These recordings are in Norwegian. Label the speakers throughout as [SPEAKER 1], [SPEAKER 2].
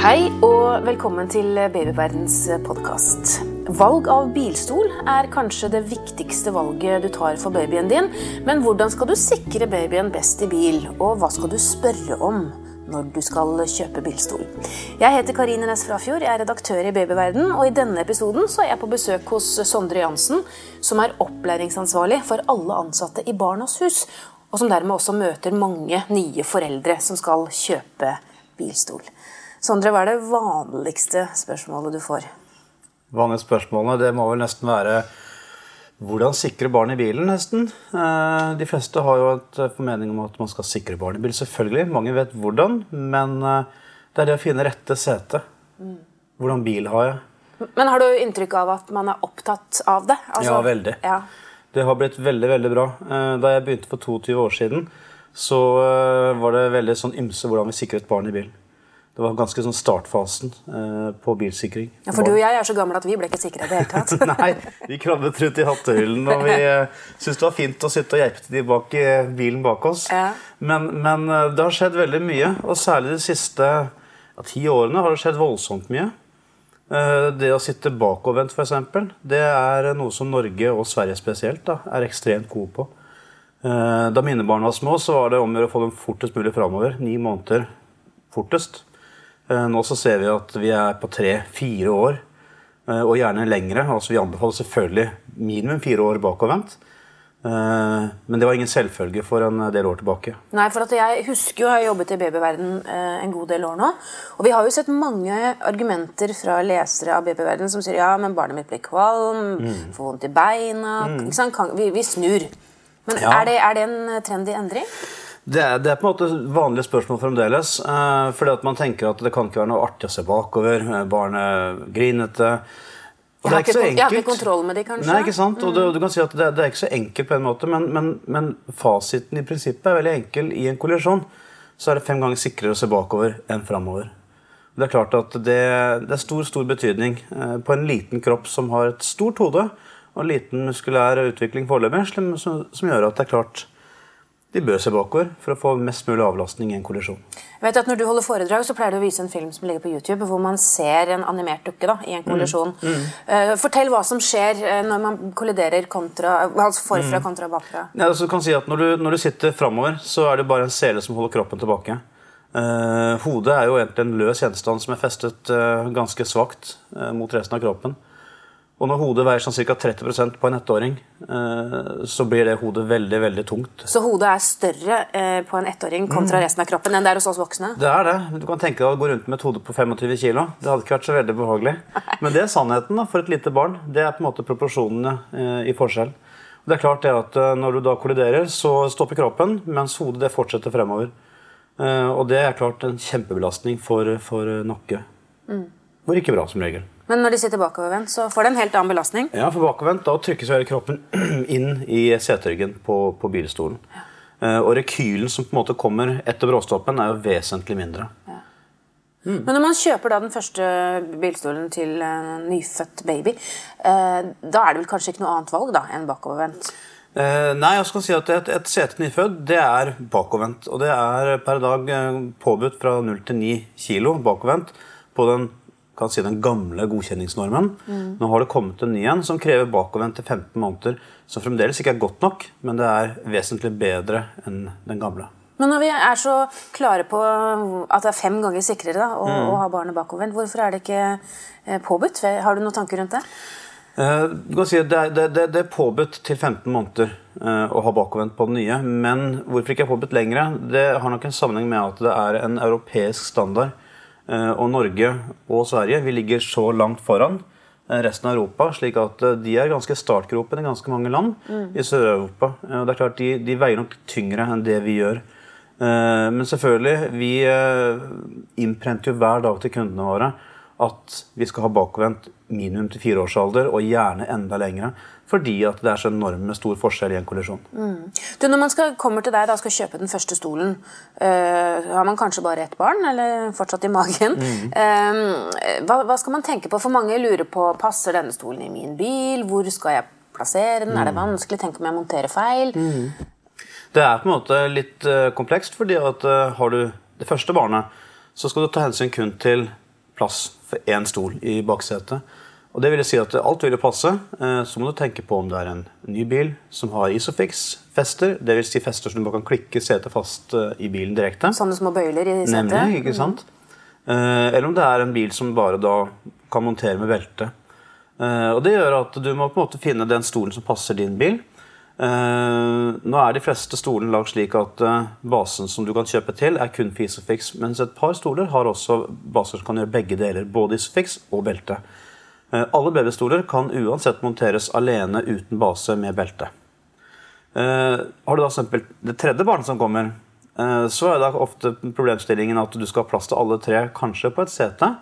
[SPEAKER 1] Hei og velkommen til Babyverdens podkast. Valg av bilstol er kanskje det viktigste valget du tar for babyen din. Men hvordan skal du sikre babyen best i bil, og hva skal du spørre om når du skal kjøpe bilstol? Jeg heter Karine Næss Frafjord, jeg er redaktør i Babyverden, og i denne episoden så er jeg på besøk hos Sondre Jansen, som er opplæringsansvarlig for alle ansatte i Barnas Hus, og som dermed også møter mange nye foreldre som skal kjøpe bilstol. Sondre, hva er det vanligste spørsmålet du får?
[SPEAKER 2] Vanlige spørsmålene det må vel nesten være hvordan sikre barn i bilen, nesten. Eh, de fleste har jo et formening om at man skal sikre barn i bil. Selvfølgelig, mange vet hvordan, men eh, det er det å finne rette sete. Hvordan bil har jeg?
[SPEAKER 1] Men har du inntrykk av at man er opptatt av det?
[SPEAKER 2] Altså, ja, veldig.
[SPEAKER 1] Ja.
[SPEAKER 2] Det har blitt veldig, veldig bra. Eh, da jeg begynte for 22 år siden, så var det veldig sånn ymse hvordan vi sikret barn i bilen. Det var ganske sånn startfasen eh, på bilsikring.
[SPEAKER 1] Ja, For du og jeg er så gamle at vi ble ikke sikra i det hele tatt.
[SPEAKER 2] Nei, vi krabbet rundt i hattehyllen, og vi eh, syntes det var fint å sitte og geipe til bak i bilen bak oss.
[SPEAKER 1] Ja.
[SPEAKER 2] Men, men, eh, det har skjedd veldig mye, og særlig de siste ja, ti årene har det skjedd voldsomt mye. Eh, det å sitte bakovervendt, f.eks., det er noe som Norge, og Sverige spesielt, da, er ekstremt gode på. Eh, da mine barn var små, så var det om å få dem fortest mulig framover. Ni måneder fortest. Eh, nå så ser vi at vi er på tre-fire år, eh, og gjerne lengre. Altså Vi anbefaler selvfølgelig minimum fire år bakovervendt. Eh, men det var ingen selvfølge for en del år tilbake.
[SPEAKER 1] Nei, for Jeg husker jo, jeg har jobbet i babyverden en god del år nå. Og vi har jo sett mange argumenter fra lesere av babyverden som sier ja, men barnet mitt blir kvalm, mm. får vondt i beina mm. vi, vi, snur. Men ja. er, det, er det en trendy endring?
[SPEAKER 2] Det er, det er, på en måte vanlige spørsmål fremdeles. Eh, fordi at man tenker at det kan ikke være noe artig å se bakover. Eh, barnet grinete.
[SPEAKER 1] Og jeg, har ikke, jeg har ikke kontroll med de, kanskje.
[SPEAKER 2] Nei, ikke sant? Og du, mm. du kan si at det, det, er ikke så enkelt på en måte, men, men, men, fasiten i prinsippet er veldig enkel. I en kollisjon så er det fem ganger sikrere å se bakover enn framover. Det er klart at det, det, er stor stor betydning eh, på en liten kropp som har et stort hode og en liten muskulær utvikling foreløpig, som, som gjør at det er klart de bør se bakover for å få mest mulig avlastning i en kollisjon.
[SPEAKER 1] Jeg vet at Når du holder foredrag, så pleier du å vise en film som ligger på YouTube, hvor man ser en animert dukke da, i en kollisjon. Mm. Mm. Uh, fortell hva som skjer uh, når man kolliderer kontra, altså forfra mm. kontra bakfra.
[SPEAKER 2] Ja, altså, du kan si at når du, når du sitter framover, så er det bare en sele som holder kroppen tilbake. Uh, hodet er jo egentlig en løs gjenstand som er festet ganske svakt mot resten av kroppen. Og når hodet veier sånn ca. 30% på en ettåring, eh, så blir det hodet veldig veldig tungt.
[SPEAKER 1] Så hodet er større eh, på en ettåring kontra mm. resten av kroppen enn det er hos oss voksne?
[SPEAKER 2] Det er det. Du kan tenke deg å gå rundt med et hode på 25 kg. Det hadde ikke vært så veldig behagelig. Men det er sannheten da, for et lite barn. Det er på en måte proporsjonene eh, i forskjell. Det er klart det at Når du da kolliderer, så stopper kroppen, mens hodet det fortsetter fremover. Og det er klart en kjempebelastning for, for nakke. Mm. Hvor ikke bra, som regel.
[SPEAKER 1] Men når de sitter bakovervendt, så får de en helt annen belastning?
[SPEAKER 2] Ja, for bakovervendt da trykkes hele kroppen inn i seteryggen på, på bilstolen. Ja. Uh, og rekylen som på en måte kommer etter bråstoppen, er jo vesentlig mindre. Ja.
[SPEAKER 1] Mm. Men når man kjøper da den første bilstolen til en nyfødt baby, uh, da er det vel kanskje ikke noe annet valg da enn bakovervendt?
[SPEAKER 2] Uh, nei, jeg skal si at et, et sete til nyfødt det er bakovervendt. Og det er per dag påbudt fra 0 til 9 kilo bakovervendt på den kan si den gamle godkjenningsnormen. Mm. Nå har det kommet en ny en som krever bakovervendte til 15 måneder. Som fremdeles ikke er godt nok, men det er vesentlig bedre enn den gamle.
[SPEAKER 1] Men når vi er så klare på at det er fem ganger sikrere da, å, mm. å, ha barnet bakovervendt, hvorfor er det ikke eh, påbudt? Har du noen tanker rundt det?
[SPEAKER 2] Eh, kan si det, er, det, det er påbudt til 15 måneder eh, å ha bakovervendt på den nye. Men hvorfor ikke er påbudt lenger? Det har nok en sammenheng med at det er en europeisk standard og Norge og Sverige vi ligger så langt foran eh, resten av Europa, slik at eh, de er ganske startgropen i ganske mange land mm. i Sør-Europa. Det er klart de, de, veier nok tyngre enn det vi gjør. Men selvfølgelig, vi innprenter jo hver dag til kundene våre at vi skal ha bakvendt minimum til fireårsalder, og gjerne enda lengre. Fordi at det er så enormt stor forskjell i en kollisjon. Mm.
[SPEAKER 1] Du, når man skal, kommer til deg og skal kjøpe den første stolen, øh, har man kanskje bare ett barn, eller fortsatt i magen. Mm. Um, hva, hva, skal man tenke på? For mange lurer på passer denne stolen i min bil. Hvor skal jeg plassere den? Mm. Er det mm. vanskelig? Tenk om jeg monterer feil? Mm.
[SPEAKER 2] Det er på en måte litt uh, komplekst, fordi at har du det første barnet, så skal du ta hensyn kun til plass for én stol i baksetet. Og det vil si at alt vil passe. Eh, så må du tenke på om det er en ny bil som har Isofix-fester. Dvs. Si fester som du bare kan klikke setet fast eh, i bilen direkte.
[SPEAKER 1] Sånne små bøyler i setet?
[SPEAKER 2] Nemlig, ikke sant? Mm. Eller om det er en bil som bare da kan montere med belte. Og Det gjør at du må på en måte finne den stolen som passer din bil. Nå er de fleste stolene lagd slik at basen som du kan kjøpe til, er kun for Isofix. Mens et par stoler har også baser som kan gjøre begge deler. Både Isofix og belte. Eh, alle babystoler kan uansett monteres alene uten base med belte. Eh, har du da eksempel det tredje barnet som kommer, eh, så er det ofte problemstillingen at du skal ha plass til alle tre, kanskje på et sete,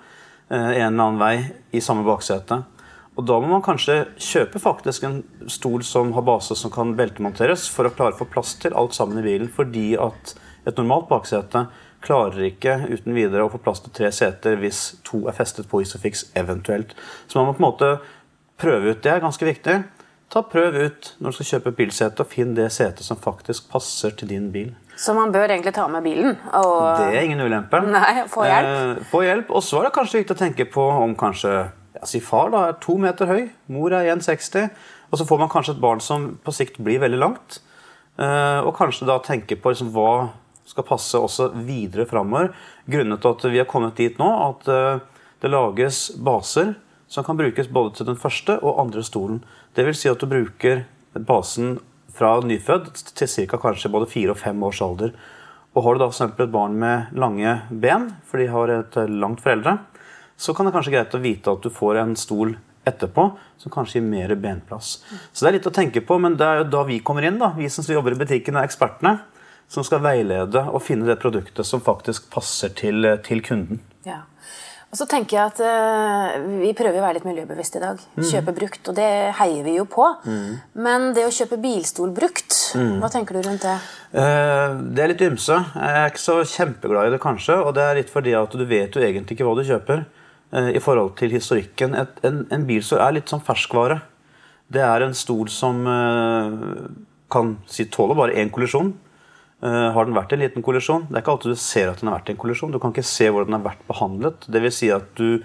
[SPEAKER 2] en eller annen vei i samme baksete. Og Da må man kanskje kjøpe faktisk en stol som har base som kan beltemonteres, for å klare å få plass til alt sammen i bilen, fordi at et normalt baksete klarer ikke uten videre å få plass til tre seter hvis to er festet på Isofix eventuelt. Så man må på en måte prøve ut. Det er ganske viktig. Ta Prøv ut når du skal kjøpe bilsete, og finn det setet som faktisk passer til din bil.
[SPEAKER 1] Så man bør egentlig ta med bilen?
[SPEAKER 2] Og... Det er ingen ulempe.
[SPEAKER 1] Nei, Få hjelp.
[SPEAKER 2] Eh, få hjelp. Og så er det kanskje viktig å tenke på om kanskje ja, si far da, er to meter høy, mor er 1,60, og så får man kanskje et barn som på sikt blir veldig langt. Eh, og kanskje da tenke på liksom, hva skal passe også videre framover. Grunnet til at vi har kommet dit nå at eh, det lages baser som kan brukes både til den første og andre stolen. Dvs. Si at du bruker basen fra nyfødt til ca. kanskje både fire og fem års alder. Og Har du da for et barn med lange ben, for de har et eh, langt foreldre, så kan det kanskje greit å vite at du får en stol etterpå som kanskje gir mer benplass. Så det er litt å tenke på, men det er jo da vi kommer inn, da, vi som jobber i butikken, er ekspertene som skal veilede og finne det produktet som faktisk passer til, til kunden.
[SPEAKER 1] Ja. Og så tenker jeg at uh, Vi prøver å være litt miljøbevisste i dag. Mm. Kjøpe brukt, og det heier vi jo på. Mm. Men det å kjøpe bilstol brukt, mm. hva tenker du rundt det?
[SPEAKER 2] Uh, det er litt ymse. Jeg er ikke så kjempeglad i det, kanskje. Og det er litt fordi at du vet jo egentlig ikke hva du kjøper uh, i forhold til historikken. Et, en, en bilstol er litt sånn ferskvare. Det er en stol som kan si tåle bare én kollisjon. Uh, har den vært en liten kollisjon? Det er ikke alltid du ser at den har vært en kollisjon. Du kan ikke se hvor den har vært behandlet. Det vil si at du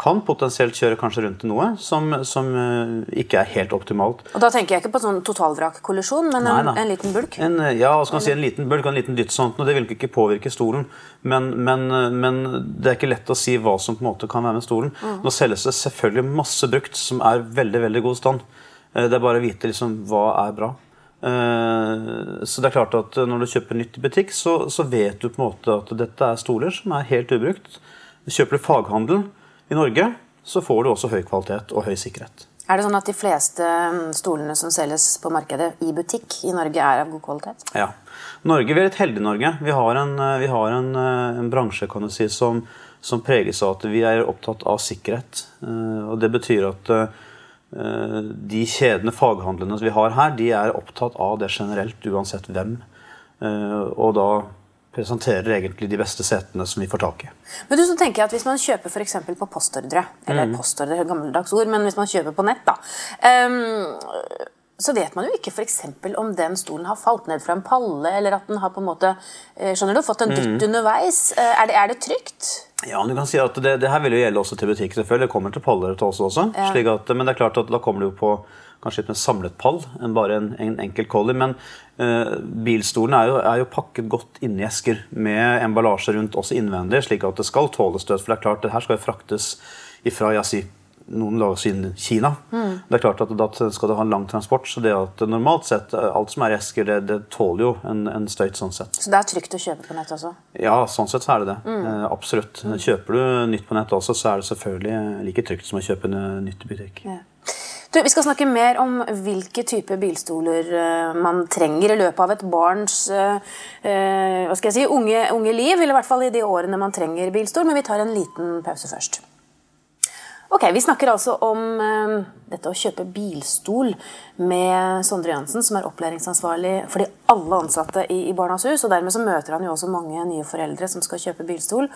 [SPEAKER 2] kan potensielt kjøre kanskje rundt i noe som, som uh, ikke er helt optimalt.
[SPEAKER 1] Og Da tenker jeg ikke på sånn totalvrakkollisjon, men en, en, liten bulk?
[SPEAKER 2] En, ja, hva skal man si, en liten bulk og en liten dytt. Sånt, og det vil ikke påvirke stolen. Men, men, men, det er ikke lett å si hva som på en måte kan være med stolen. Mm. Nå selges det selvfølgelig masse brukt som er veldig veldig god stand. Det er bare å vite liksom, hva er bra. Eh, så det er klart at Når du kjøper nytt i butikk, så, så, vet du på en måte at dette er stoler som er helt ubrukt. Kjøper du faghandel i Norge, så får du også høy kvalitet og høy sikkerhet.
[SPEAKER 1] Er det sånn at de fleste mm, stolene som selges på markedet i butikk i Norge, er av god kvalitet?
[SPEAKER 2] Ja. Norge, Vi er et heldig Norge. Vi har en, eh, vi har en, eh, en bransje kan du si, som, som, preges av at vi er opptatt av sikkerhet. Og Det betyr at Eh, de kjedene, faghandlene vi har her, de er opptatt av det generelt, uansett hvem. Eh, og da presenterer egentlig de beste setene som vi får tak i.
[SPEAKER 1] Men du, så tenker jeg at Hvis man kjøper for på postordre, eller mm. postordre gammeldags ord, men hvis man kjøper på nett, da, um, så vet man jo ikke f.eks. om den stolen har falt ned fra en palle, eller at den har på en måte skjønner du, fått en dytt mm. underveis. Er det, er det trygt?
[SPEAKER 2] Ja, du kan si at det, det, her vil jo gjelde også til butikk. selvfølgelig. Det kommer til paller til oss også. Ja. At, men det er klart at da kommer du på kanskje litt mer samlet pall enn bare en, en enkelt collie. Men uh, bilstolen er jo, er jo, pakket godt inni esker med emballasje rundt også innvendig, slik at det skal tåle støt. For det er klart, det her skal jo fraktes ifra sier, noen dager siden Kina. Mm. Det er klart at Da skal du ha en lang transport. så det at normalt sett, eh, Alt som er i esker, det, det tåler jo en, en, støyt. sånn sett.
[SPEAKER 1] Så det er trygt å kjøpe på nett også?
[SPEAKER 2] Ja, sånn sett så er det det. Mm. Eh, absolutt. Mm. Kjøper du nytt på nett også, så er det selvfølgelig like trygt som å kjøpe nytt i butikk. Ja.
[SPEAKER 1] Du, vi skal snakke mer om hvilke typer bilstoler man trenger i løpet av et barns uh, hva skal jeg si, unge, unge liv. Eller i hvert fall i de årene man trenger bilstol. Men vi tar en liten pause først. Ok, Vi snakker altså om eh, dette å kjøpe bilstol med Sondre Jansen, som er opplæringsansvarlig for de alle ansatte i, i Barnas Hus. og Dermed så møter han jo også mange nye foreldre som skal kjøpe bilstol.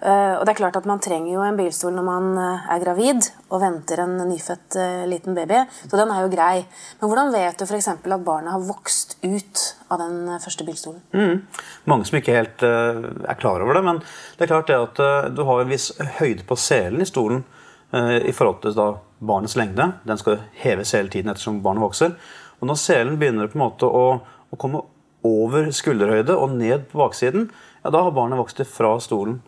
[SPEAKER 1] Uh, og det er klart at Man trenger jo en bilstol når man eh, er gravid og venter en nyfødt uh, liten baby. Så den er jo grei. Men hvordan vet du f.eks. at barnet har vokst ut av den første bilstolen?
[SPEAKER 2] Mm. Mange som ikke helt uh, er klar over det, men det er klart det at du har en viss høyde på selen i stolen i forhold til da barnets lengde. Den skal heves hele tiden ettersom barnet vokser. Og når selen begynner på en måte å, å komme over skulderhøyde og ned på baksiden, ja, da har barnet vokst fra stolen.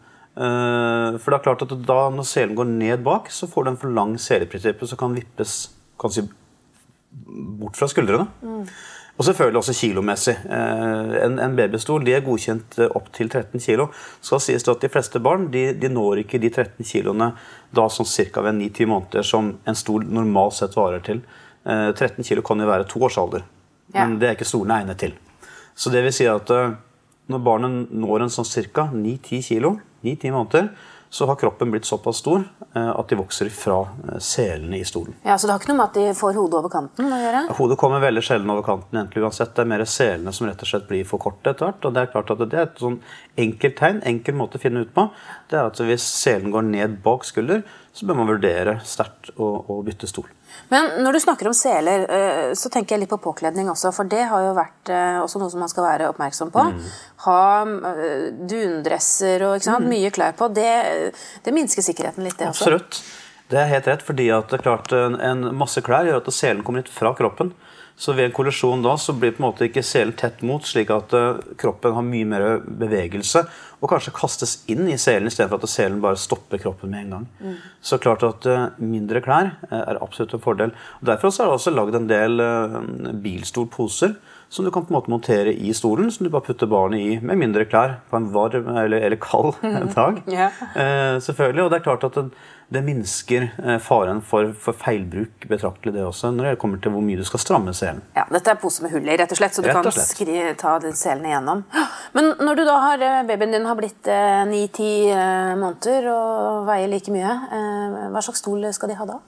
[SPEAKER 2] Eh, for det er klart at da når selen går ned bak, så får du en for lang seleprinsipp som kan vippes kan si, bort fra skuldrene. Og selvfølgelig også kilomessig. Eh, En, en babystol de er godkjent eh, opp til 13 kg. Skal sies at de fleste barn de, de når ikke de 13 kiloene da sånn ca. ved 9-10 måneder som en stol normalt sett varer til. Eh, 13 kg kan jo være to års alder,
[SPEAKER 1] Ja.
[SPEAKER 2] men det er ikke stolene egnet til. Så det vil si at eh, når barnet når en sånn ca. 9-10 kg, 9-10 måneder, så har kroppen blitt såpass stor eh, at de vokser fra eh, selene i stolen.
[SPEAKER 1] Ja, Så det har ikke noe med at de får hodet over kanten å gjøre?
[SPEAKER 2] Hodet kommer veldig sjelden over kanten egentlig uansett. Det er mer selene som rett og slett blir for korte etter hvert. Og det er klart at det er et sånn enkelt tegn, enkel måte å finne ut på. Det er at hvis selen går ned bak skulder, så bør man vurdere sterkt å, å bytte stol.
[SPEAKER 1] Men når du snakker om seler, eh, så tenker jeg litt på påkledning også. For det har jo vært eh, også noe som man skal være oppmerksom på. Ha eh, dundresser og sant? mye klær på. Det, det minsker sikkerheten litt, det også.
[SPEAKER 2] Absolutt. Det er helt rett, fordi at det er klart en, en masse klær gjør at selen kommer litt fra kroppen. Så ved en kollisjon da, så blir på en måte ikke selen tett mot, slik at eh, kroppen har mye mer bevegelse og kanskje kastes inn i selen istedenfor at selen bare stopper kroppen med en gang. Så klart at eh, mindre klær eh, er absolutt en fordel. Og Derfor så er det også lagd en del bilstolposer som du kan på en måte montere i stolen, som du bare putter barnet i med mindre klær på en varm eller, eller kald dag.
[SPEAKER 1] Ja.
[SPEAKER 2] Eh, selvfølgelig, og det er klart at det, det minsker eh, faren for, for feilbruk betraktelig det også, når det kommer til hvor mye du skal stramme selen.
[SPEAKER 1] Ja, Dette er pose med hull i, rett og slett, så du kan skri, ta selene igjennom. Men når du da har eh, babyen din har blitt ni-ti måneder og veier like mye, eh, hva slags stol skal de ha da?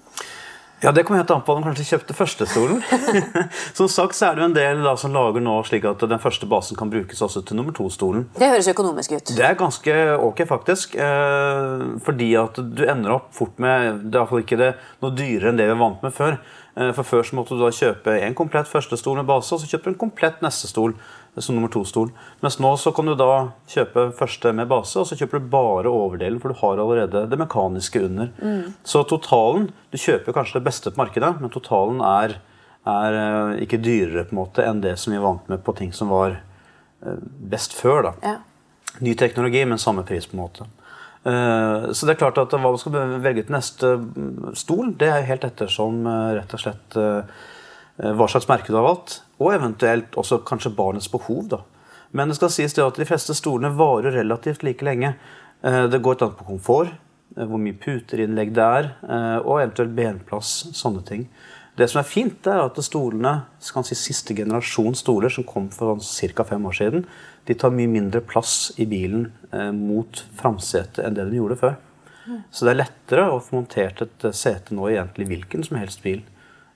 [SPEAKER 2] Ja, Det kommer helt an på om de kanskje kjøpte første stolen. som sagt så er det jo en del da, som lager nå slik at den første basen kan brukes også til nummer to-stolen.
[SPEAKER 1] Det høres økonomisk ut.
[SPEAKER 2] Det er ganske ok, faktisk. Eh, fordi at du ender opp fort med Det er iallfall ikke det noe dyrere enn det vi er vant med før. Eh, for Før så måtte du da kjøpe en komplett første stol med base, og så kjøper du en komplett neste stol som nummer to-stol. Mens nå så kan du da kjøpe første med base, og så kjøper du bare overdelen, for du har allerede det mekaniske under. Så totalen Du kjøper kanskje det beste på markedet, men totalen er, er eh, ikke dyrere på en måte enn det som vi er vant med på ting som var eh, best før. da.
[SPEAKER 1] Ja.
[SPEAKER 2] Ny teknologi, men samme pris på en måte. Eh, Så det er klart at hva man skal velge til neste stol, det er helt ettersom eh, rett og slett eh, hva slags merke du har valgt, og eventuelt også kanskje barnets behov. da. Men det skal sies det at de fleste stolene varer relativt like lenge. Det går et annet på komfort, hvor mye puterinnlegg det er, og eventuelt benplass. sånne ting. Det som er fint, er at stolene, si siste generasjon stoler som kom for ca. fem år siden, de tar mye mindre plass i bilen eh, mot framsetet enn det de gjorde før. Så det er lettere å få montert et eh, sete nå i egentlig hvilken som helst bil,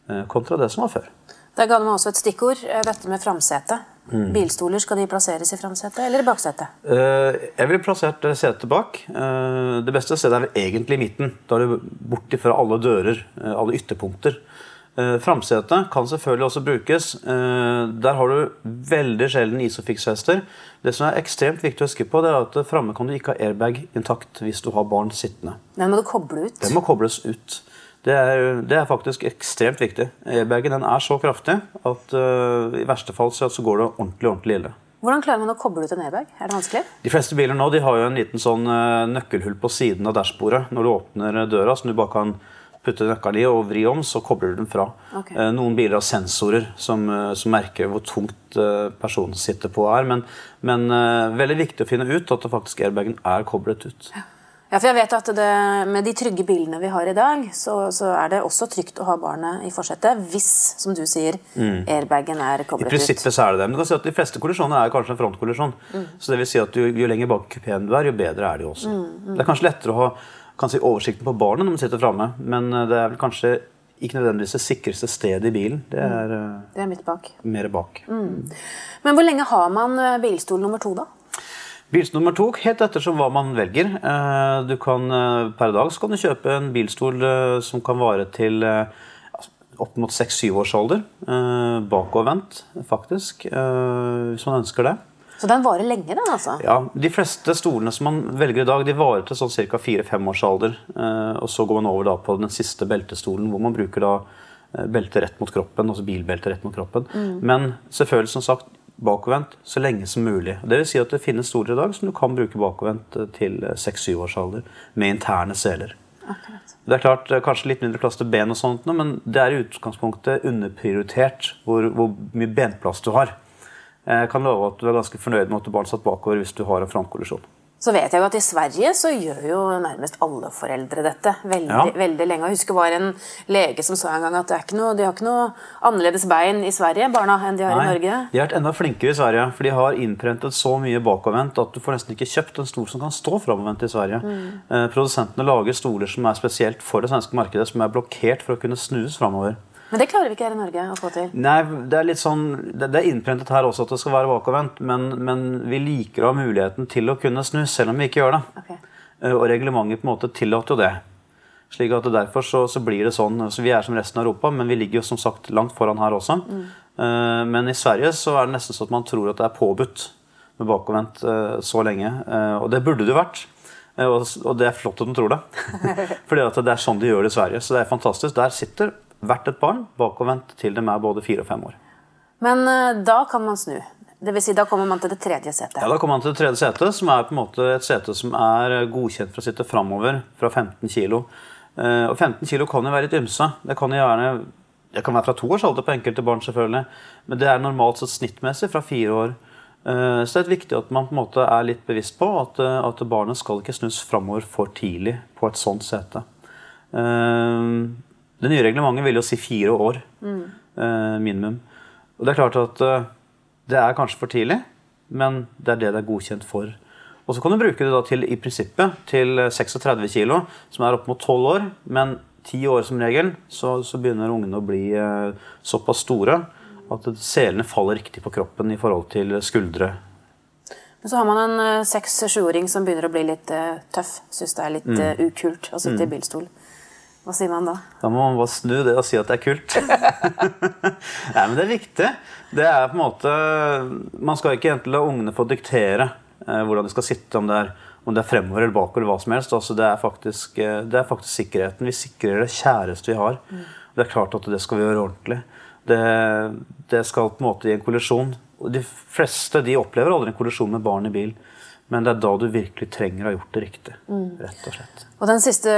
[SPEAKER 2] eh, kontra det som var før.
[SPEAKER 1] Der ga du meg også et stikkord, eh, dette med framsete. Bilstoler, skal de plasseres i framsetet eller i baksetet?
[SPEAKER 2] Eh, Jeg ville plassert eh, setet bak. Eh, Det beste stedet er egentlig i midten. Da er du borti fra alle dører, alle ytterpunkter. Eh, Framsetet kan selvfølgelig også brukes. Eh, Der har du veldig sjelden isofix-hester. Det som er ekstremt viktig å huske på, det er at framme kan du ikke ha airbag intakt hvis du har barn sittende.
[SPEAKER 1] Den må du koble ut.
[SPEAKER 2] Den må kobles ut. Det er, det er faktisk ekstremt viktig. Airbagen den er så kraftig at uh, i verste fall så, går det ordentlig ordentlig ille.
[SPEAKER 1] Hvordan klarer man å koble ut en airbag? Er det vanskelig?
[SPEAKER 2] De fleste biler nå de har jo en liten sånn nøkkelhull på siden av dashbordet. Når du åpner døra, så du bare kan putte nøkkelen i og vri om, så kobler du den fra.
[SPEAKER 1] Ok.
[SPEAKER 2] Eh, Noen biler har sensorer som, eh, som merker hvor tungt eh, personen sitter på er. Men, men veldig viktig å finne ut at faktisk airbagen er koblet ut.
[SPEAKER 1] Ja, for jeg vet at det, Med de trygge bilene vi har i dag, så, så er det også trygt å ha barnet i forsetet hvis, som du sier, airbagen er
[SPEAKER 2] Mm. I
[SPEAKER 1] koblet ut.
[SPEAKER 2] prinsippet så er det det. Men du kan si at de fleste kollisjoner er kanskje en frontkollisjon. Så det vil si at jo, jo lenger bak i kupeen du er, jo bedre er det jo også. Det er kanskje lettere å ha, kan si oversikten på barnet når man sitter framme, men eh, det er vel kanskje ikke nødvendigvis det sikreste stedet i bilen. Det er uh,
[SPEAKER 1] Det er midt bak.
[SPEAKER 2] mer bak.
[SPEAKER 1] Men hvor lenge har man eh, bilstol nummer to, da?
[SPEAKER 2] Bilstol nummer to, helt ettersom hva man velger. Eh, Du kan, eh, per dag så kan du kjøpe en bilstol eh, som kan vare til eh, opp mot 6-7 års alder. eh, Bakovervendt, faktisk, eh, hvis man ønsker det.
[SPEAKER 1] Så den varer lenge, den, altså?
[SPEAKER 2] Ja, De fleste stolene som man velger i dag, de varer til sånn ca. 4-5 års alder. Eh, og så går man over da på den siste beltestolen, hvor man bruker da belte rett mot kroppen. altså bilbelte rett mot kroppen. Men selvfølgelig, som sagt, bakovervendt så lenge som mulig. Det vil si at det finnes stoler i dag som du kan bruke bakovervendt eh, til 6-7 års alder, med interne seler. Akkurat. Det er klart, eh, Kanskje litt mindre plass til ben, og sånt, men det er i utgangspunktet underprioritert hvor, hvor mye benplass du har. Jeg kan love at du er ganske fornøyd med at du barn satt bakover hvis du har en framkollisjon.
[SPEAKER 1] Så vet jeg jo at i Sverige så gjør jo nærmest alle foreldre dette veldig,
[SPEAKER 2] Ja.
[SPEAKER 1] veldig lenge. Jeg husker var en lege som sa en gang at er noe, de har ikke noe annerledes bein i Sverige, barna, enn de har i Norge.
[SPEAKER 2] De har vært enda flinkere i Sverige, for de har innprentet så mye bakovervendt at du får nesten ikke kjøpt en stol som kan stå framovervendt i Sverige.
[SPEAKER 1] Mm.
[SPEAKER 2] Eh, produsentene lager stoler som er spesielt for det svenske markedet, som er blokkert for å kunne snues framover.
[SPEAKER 1] Men det klarer vi ikke her i Norge å få til.
[SPEAKER 2] Nei, det er litt sånn, det det er innprentet her også at det skal være bakovervendt, men, men vi liker å ha muligheten til å kunne snu, selv om vi ikke gjør det.
[SPEAKER 1] Ok.
[SPEAKER 2] Eh, Og reglementet på en måte tillater jo det. Slik at Derfor så, så blir det sånn. Altså, vi er som resten av Europa, men vi ligger jo som sagt langt foran her også. Mm. men i Sverige så er det nesten sånn at man tror at det er påbudt med bakovervendt eh, så lenge. Eh, og det burde det vært. Eh, og, det er flott at de tror det. At det er sånn de gjør det i Sverige. Så det er fantastisk. Der sitter hvert et barn bakovervendt til de er både fire og fem år.
[SPEAKER 1] Men eh, da kan man snu. Det vil si, da kommer man til det tredje setet.
[SPEAKER 2] Ja, Da kommer man til det tredje setet, som er på en måte et sete som er godkjent for å sitte framover fra 15 kg. Og 15 kg kan jo være litt ymse. Det kan jo gjerne det kan være fra to års alder på enkelte barn, selvfølgelig. Men det er normalt sett snittmessig fra fire år. Eh, Så det er viktig at man på en måte er litt bevisst på at, eh, at barnet skal ikke snus framover for tidlig på et sånt sete. Eh, Det nye reglementet vil jo si fire år eh, minimum. Og det er klart at eh, det er kanskje for tidlig, men det er det det er godkjent for. Og så kan du bruke det da til i prinsippet til 36 kg, som er opp mot 12 år. Men 10 år som regel så, så begynner ungene å bli eh, såpass store at selene faller riktig på kroppen i forhold til skuldre.
[SPEAKER 1] Men så har man en eh, seks-sjuåring som begynner å bli litt eh, tøff. Syns det er litt
[SPEAKER 2] Mm.
[SPEAKER 1] eh, ukult å sitte i bilstol. Hva sier man da?
[SPEAKER 2] Da må man bare snu det og si at det er kult. Nei, men det er viktig. Det er på en måte Man skal ikke egentlig la ungene få diktere eh, hvordan de skal sitte, om det er, om det er fremover eller bakover eller hva som helst. Altså, det, er faktisk, eh, det er faktisk sikkerheten. Vi sikrer det kjæreste vi har. Det er klart at det skal vi gjøre ordentlig. Det, det skal på en måte i en kollisjon. De fleste de opplever aldri en kollisjon med barn i bil. Men det er da du virkelig trenger å ha gjort det riktig. Rett og slett.
[SPEAKER 1] Og Den siste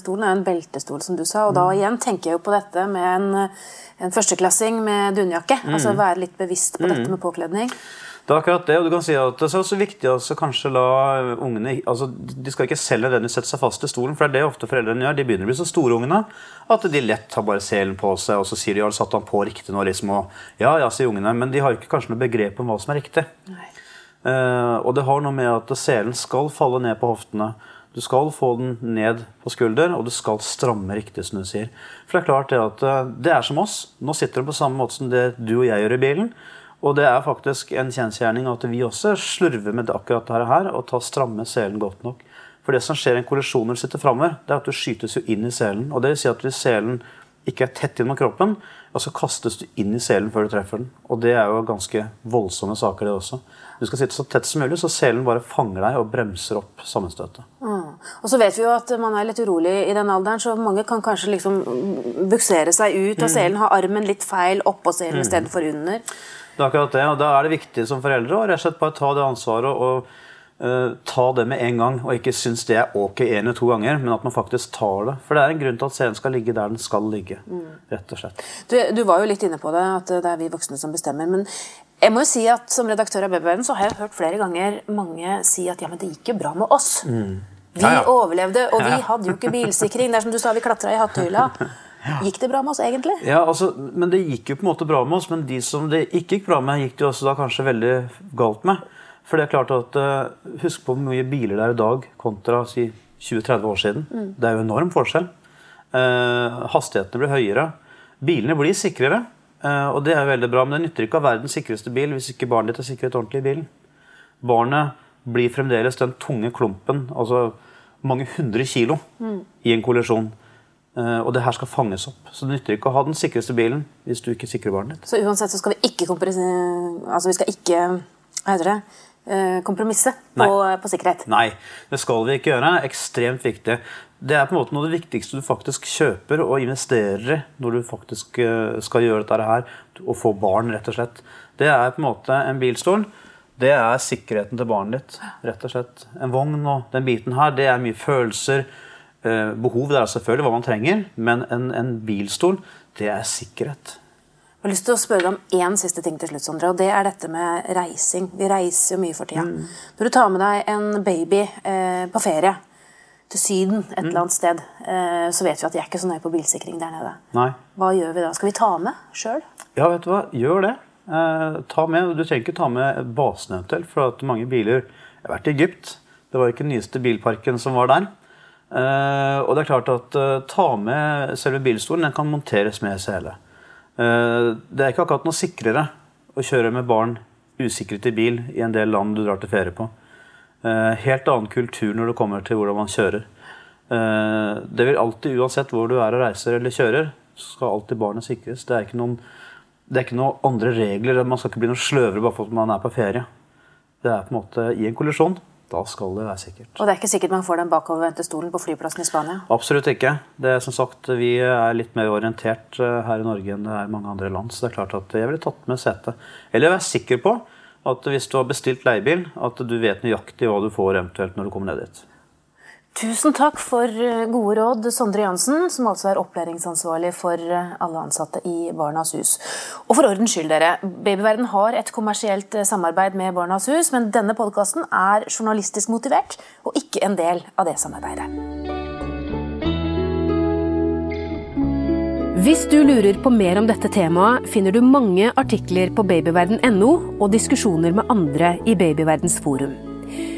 [SPEAKER 1] stolen er en beltestol, som du sa. Og
[SPEAKER 2] Mm.
[SPEAKER 1] da igjen tenker jeg jo på dette med en, en førsteklassing med dunjakke.
[SPEAKER 2] Mm.
[SPEAKER 1] Altså være litt bevisst på dette med påkledning.
[SPEAKER 2] Det er akkurat det, og du kan si at det er også viktig å kanskje la ungene altså De skal ikke selv nødvendigvis sette seg fast i stolen, for det er det ofte foreldrene gjør. De begynner å bli så store, ungene, at de lett har bare selen på seg, og så sier de ja, satt han på riktig nå, liksom, og ja, ja, sier ungene, men de har ikke kanskje noe begrep om hva som er riktig. Eh, og det har noe med at selen skal falle ned på hoftene. Du skal få den ned på skulder, og du skal stramme riktig, som du sier. For det er klart det at eh, det er som oss. Nå sitter den på samme måte som det du og jeg gjør i bilen. Og det er faktisk en kjensgjerning at vi også slurver med akkurat dette her, og tar stramme selen godt nok. For det som skjer i en kollisjon når du sitter framover, det er at du skytes jo inn i selen. Og det vil si at hvis selen ikke er tett innom kroppen, og så kastes du inn i selen før du treffer den. Og det er jo ganske voldsomme saker, det også. Du skal sitte så tett som mulig, så selen bare fanger deg og bremser opp sammenstøtet.
[SPEAKER 1] Mm. Og så vet vi jo at man er litt urolig i den alderen, så mange kan kanskje liksom buksere seg ut av selen, ha armen litt feil oppå selen istedenfor under.
[SPEAKER 2] Det er akkurat det, og Da er det viktig som foreldre å rett og slett bare ta det ansvaret og eh, ta det med en gang. Og ikke synes det er ok en eller to ganger, men at man faktisk tar det. For det er en grunn til at scenen skal ligge der den skal ligge. rett og slett.
[SPEAKER 1] Du, du var jo litt inne på det, at det er vi voksne som bestemmer. Men jeg må jo si at som redaktør av Babyverden så har jeg hørt flere ganger mange si at ja, men det gikk jo bra med oss. Vi
[SPEAKER 2] Mm. Ja, ja.
[SPEAKER 1] overlevde, og vi
[SPEAKER 2] Ja.
[SPEAKER 1] hadde jo ikke bilsikring. Det er som du sa, vi klatra i hattehylla. Gikk det bra med oss egentlig?
[SPEAKER 2] Ja, altså, men Det gikk jo på en måte bra med oss, men de som det ikke gikk bra med, gikk det jo også da kanskje veldig galt med. For det er klart at uh, Husk på hvor mye biler det er i dag kontra si 20-30 år siden. Det er jo enorm forskjell. Uh, hastighetene blir høyere. Bilene blir sikrere, uh, og det er veldig bra. Men det nytter ikke å ha verdens sikreste bil hvis ikke barnet ditt er sikret ordentlig i bilen. Barnet blir fremdeles den tunge klumpen, altså mange hundre kilo, i en kollisjon. Og det her skal fanges opp. Så det nytter ikke å ha den sikreste bilen hvis du ikke sikrer barnet ditt.
[SPEAKER 1] Så uansett så skal vi ikke Altså vi skal ikke Hva heter det? Eh, Kompromisse på, på sikkerhet.
[SPEAKER 2] Nei, det skal vi ikke gjøre. Ekstremt viktig. Det er på en måte noe av det viktigste du faktisk kjøper og investerer i når du faktisk eh, skal gjøre dette her, og få barn, rett og slett. Det er på en måte en bilstol. Det er sikkerheten til barnet ditt, rett og slett. En vogn og den biten her, det er mye følelser. Behovet Behov det er selvfølgelig hva man trenger, men en, en bilstol, det er sikkerhet.
[SPEAKER 1] Jeg har lyst til å spørre deg om én siste ting til slutt, Sondre, og det er dette med reising. Vi reiser jo mye for tida. Når du tar med deg en baby eh, på ferie til Syden et eller annet sted, eh, så vet vi at de er ikke så nøye på bilsikring der nede.
[SPEAKER 2] Nei.
[SPEAKER 1] Hva gjør vi da? Skal vi ta med sjøl?
[SPEAKER 2] Ja, vet du hva? Gjør det. Eh, ta med, Du trenger ikke ta med basen eventuelt, for at mange biler Jeg har vært i Egypt. Det var ikke den nyeste bilparken som var der. Eh, og det er klart at eh, ta med selve bilstolen. Den kan monteres med sele. Eh, det er ikke akkurat noe sikrere å kjøre med barn usikret i bil i en del land du drar til ferie på. Eh, helt annen kultur når det kommer til hvordan man kjører. Eh, det vil alltid, uansett hvor du er og reiser eller kjører, så skal alltid barnet sikres. Det er ikke noen, det er ikke noen andre regler. Man skal ikke bli noe sløvere bare for at man er på ferie. Det er på en måte i en kollisjon. Da skal det være sikkert.
[SPEAKER 1] Og det er ikke sikkert man får den bakovervendte stolen på flyplassen i Spania.
[SPEAKER 2] Absolutt ikke. Det er som sagt, Vi er litt mer orientert eh, her i Norge enn det er i mange andre land. Så det er klart at jeg ville tatt med setet. Eller være sikker på at hvis du har bestilt leiebil, at du vet nøyaktig hva du får eventuelt når du kommer ned dit.
[SPEAKER 1] Tusen takk for eh, gode råd, Sondre Jansen, som altså er opplæringsansvarlig for eh, alle ansatte i Barnas Hus. Og for ordens skyld, dere. Babyverden har et kommersielt eh, samarbeid med Barnas Hus, men denne podkasten er journalistisk motivert og ikke en del av det samarbeidet. Hvis du lurer på mer om dette temaet, finner du mange artikler på babyverden.no og diskusjoner med andre i Babyverdens forum.